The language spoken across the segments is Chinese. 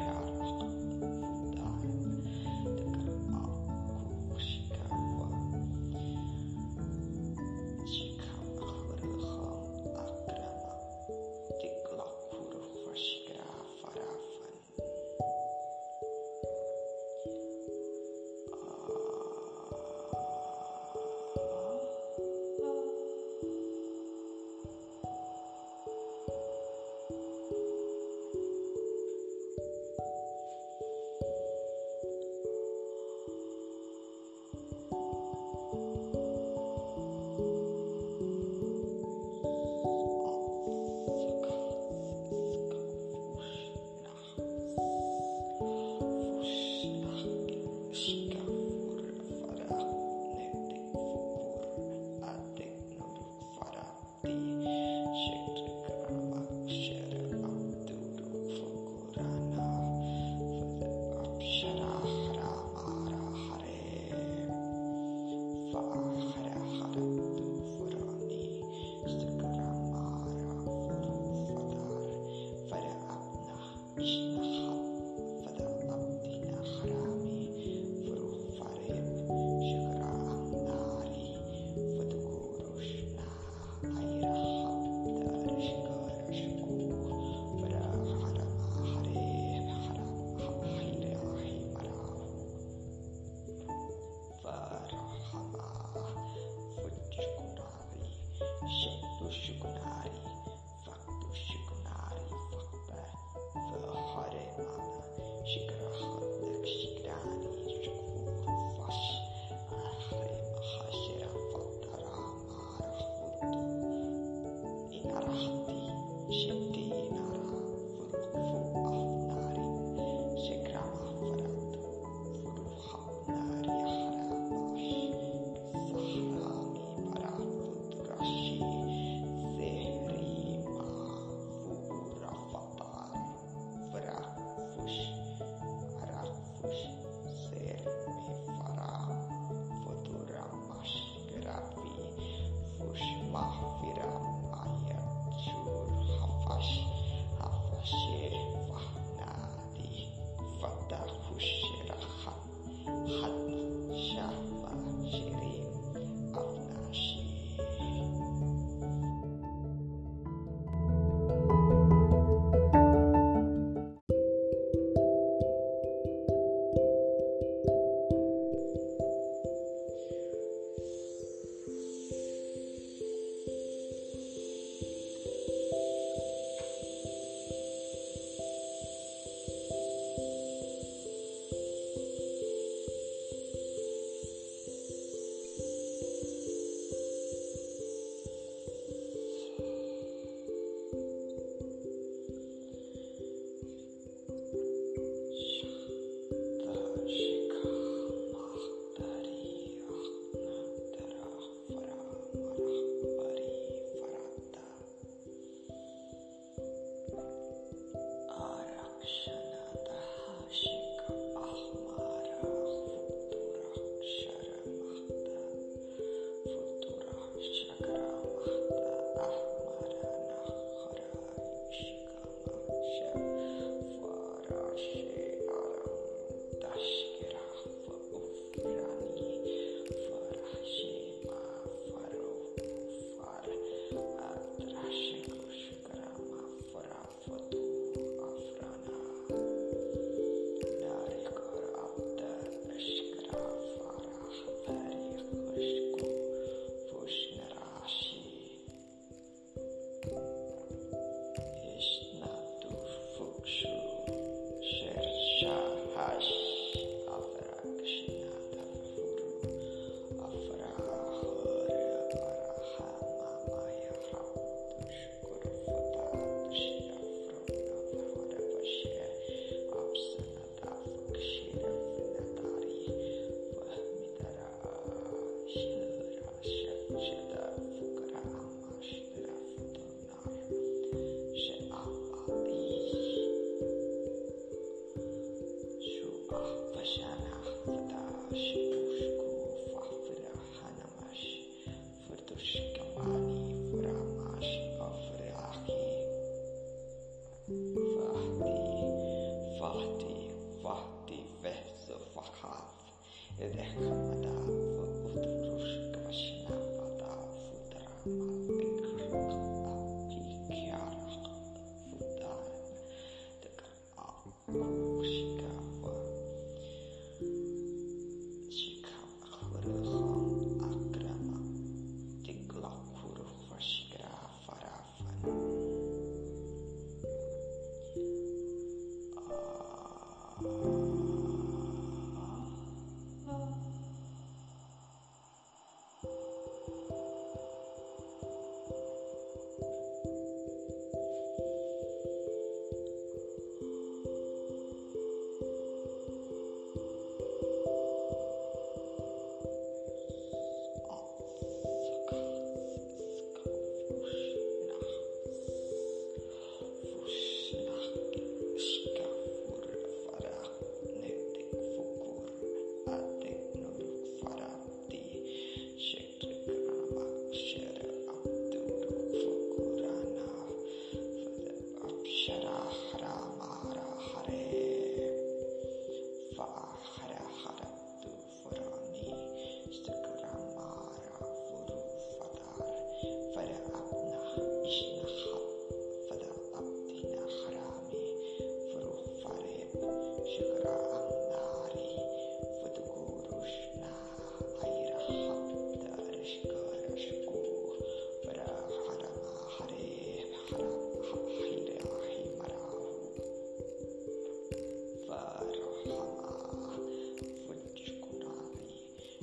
out. 是。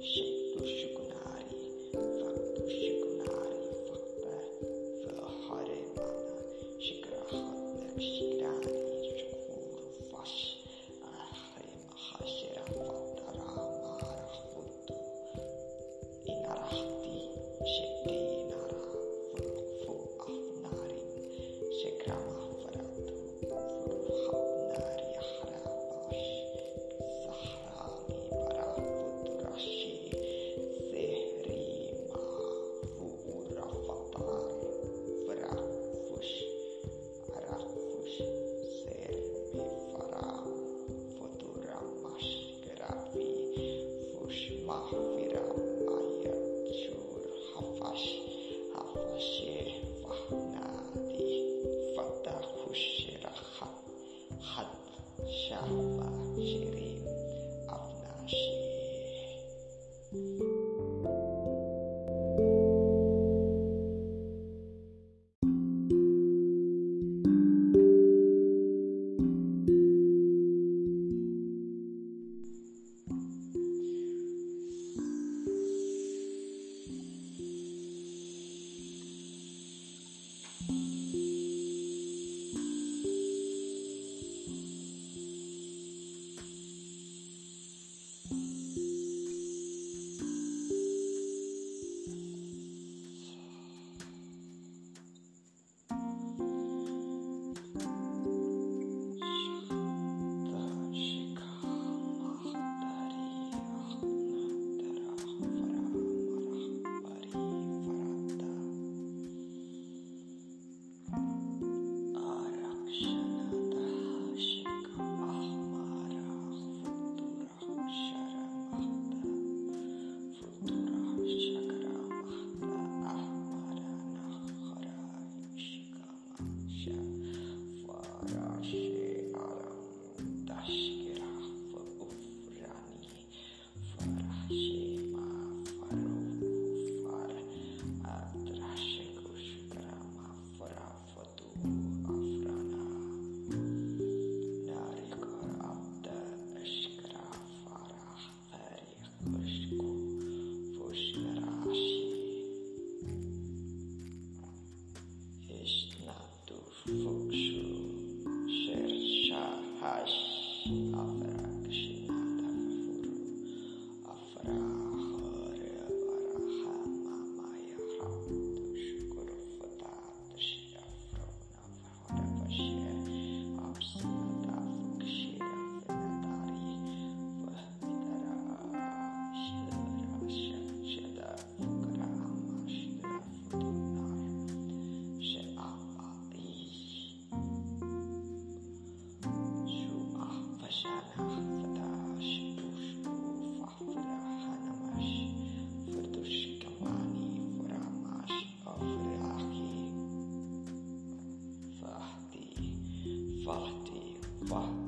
shake. Wow.